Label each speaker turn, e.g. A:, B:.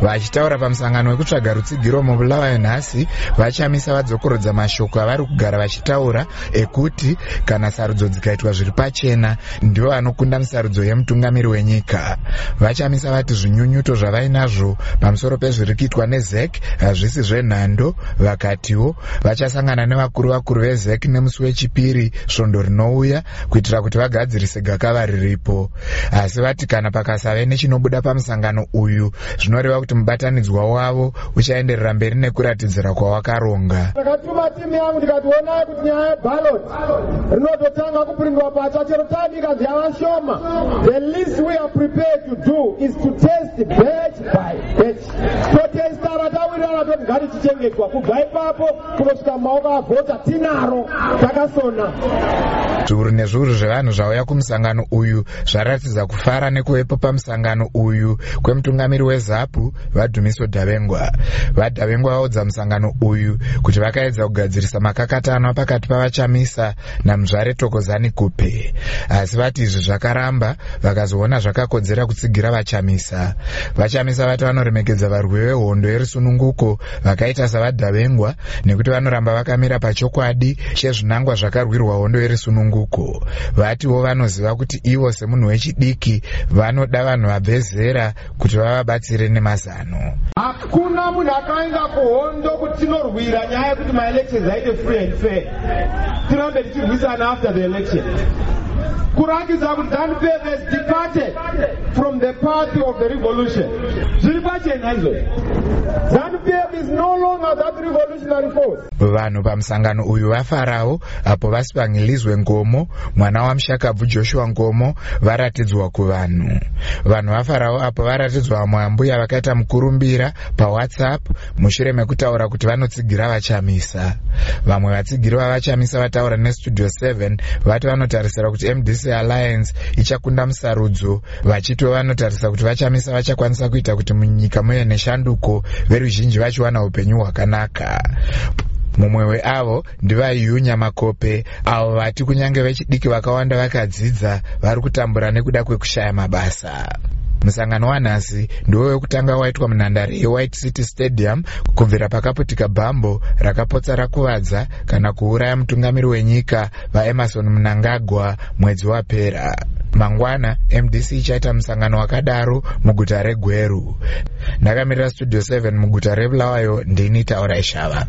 A: vachitaura pamusangano wekutsvaga rutsigiro mubulawayo nhasi vachamisa vadzokorodza mashoko avari kugara vachitaura ekuti kana sarudzo dzikaitwa zviri pachena ndivo vanokunda misarudzo yemutungamiri wenyika. Vachamisa vati zvinyunyuto zvavainazvo pamusoro pezviri kuitwa nezek hazvisi zvenhando vakatiwo vachasangana nevakuru vakuru vezek nemusi wechipiri svondo rinouya kuitira kuti vagadzirise gakava riripo. Asi vati kana pakasave nechinobuda pamusangano uyu zvinoreva kuti mubatanidzwa wavo uchaenderera mberi nekuratidzira kwawakaronga.
B: Ndakatuma timu yangu ndikationa kuti nyaya yebalot rinototanga kupurindwa pacha chero time ikanzi yava shoma. The least we are prepared to do is to test batch by batch. Totestara tawirirana toti ngatichichengetwa kubva ipapo kunosvika mumaoko avhota tinaro takasona
A: zviuru nezviuru zvevanhu zvauya kumusangano uyu zvaratidza kufara nekuvepo pamusangano uyu kwemutungamiri wezapu vadhumiso dhavengwa. Vadhavengwa vaudza musangano uyu kuti vakaedza kugadzirisa makakatanwa pakati pavachamisa namuzvare tokozani kupe. Asi vati izvi zvakaramba vakazoona zvakakodzera kutsigira vachamisa. Vachamisa vati vanoremekedza varwi vehondo yerisununguko vakaita savadhavengwa nekuti vanoramba vakamira pachokwadi chezvinangwa zvakarwirwa hondo yerisununguko vatiwo vanoziva kuti ivo semunhu wechidiki vanoda vanhu vabve zera kuti vavabatsire nemazano.
B: Hakuna munhu akaenda kuhondo kuti tinorwira nyaya yekuti maelections aite free and fair. Tirambe tichirwisana after the election. Kurakidza kuti zanup has departed from the party of the revolution. Zviri pachena izvozvo
A: vanhu pamusangano uyu vafarawo apo vasipangilizwe ngomo mwana wamushakabvu joshua ngomo varatidzwa kuvanhu. Vanhu vafarawo apo varatidzwa vamwe vambuya vakaita mukurumbira pawhatsapp mushure mekutaura kuti vanotsigira vachamisa. Vamwe vatsigiri vavachamisa vataura nestudio 7 vati vanotarisira kuti mdc alliance ichakunda musarudzo vachitiwo vanotarisa kuti vachamisa vachakwanisa kuita kuti munyika muve neshanduko veruzhinji vachiwana upenyu hwakanaka. Mumwe weavo ndivaiunya makope. Avo vati kunyange vechidiki vakawanda vakadzidza vari kutambura nekuda kwekushaya mabasa. Musangano wanhasi ndiwo wekutanga waitwa munhandare yewhite city stadium kubvira pakaputika bhambo rakapotsa rakuvadza kana kuuraya mutungamiri wenyika vaemarson munangagwa mwedzi wapera mangwana mdc ichaita musangano wakadaro muguta regweru. Ndakamirira studio 7 muguta rebulawayo ndini taura ishava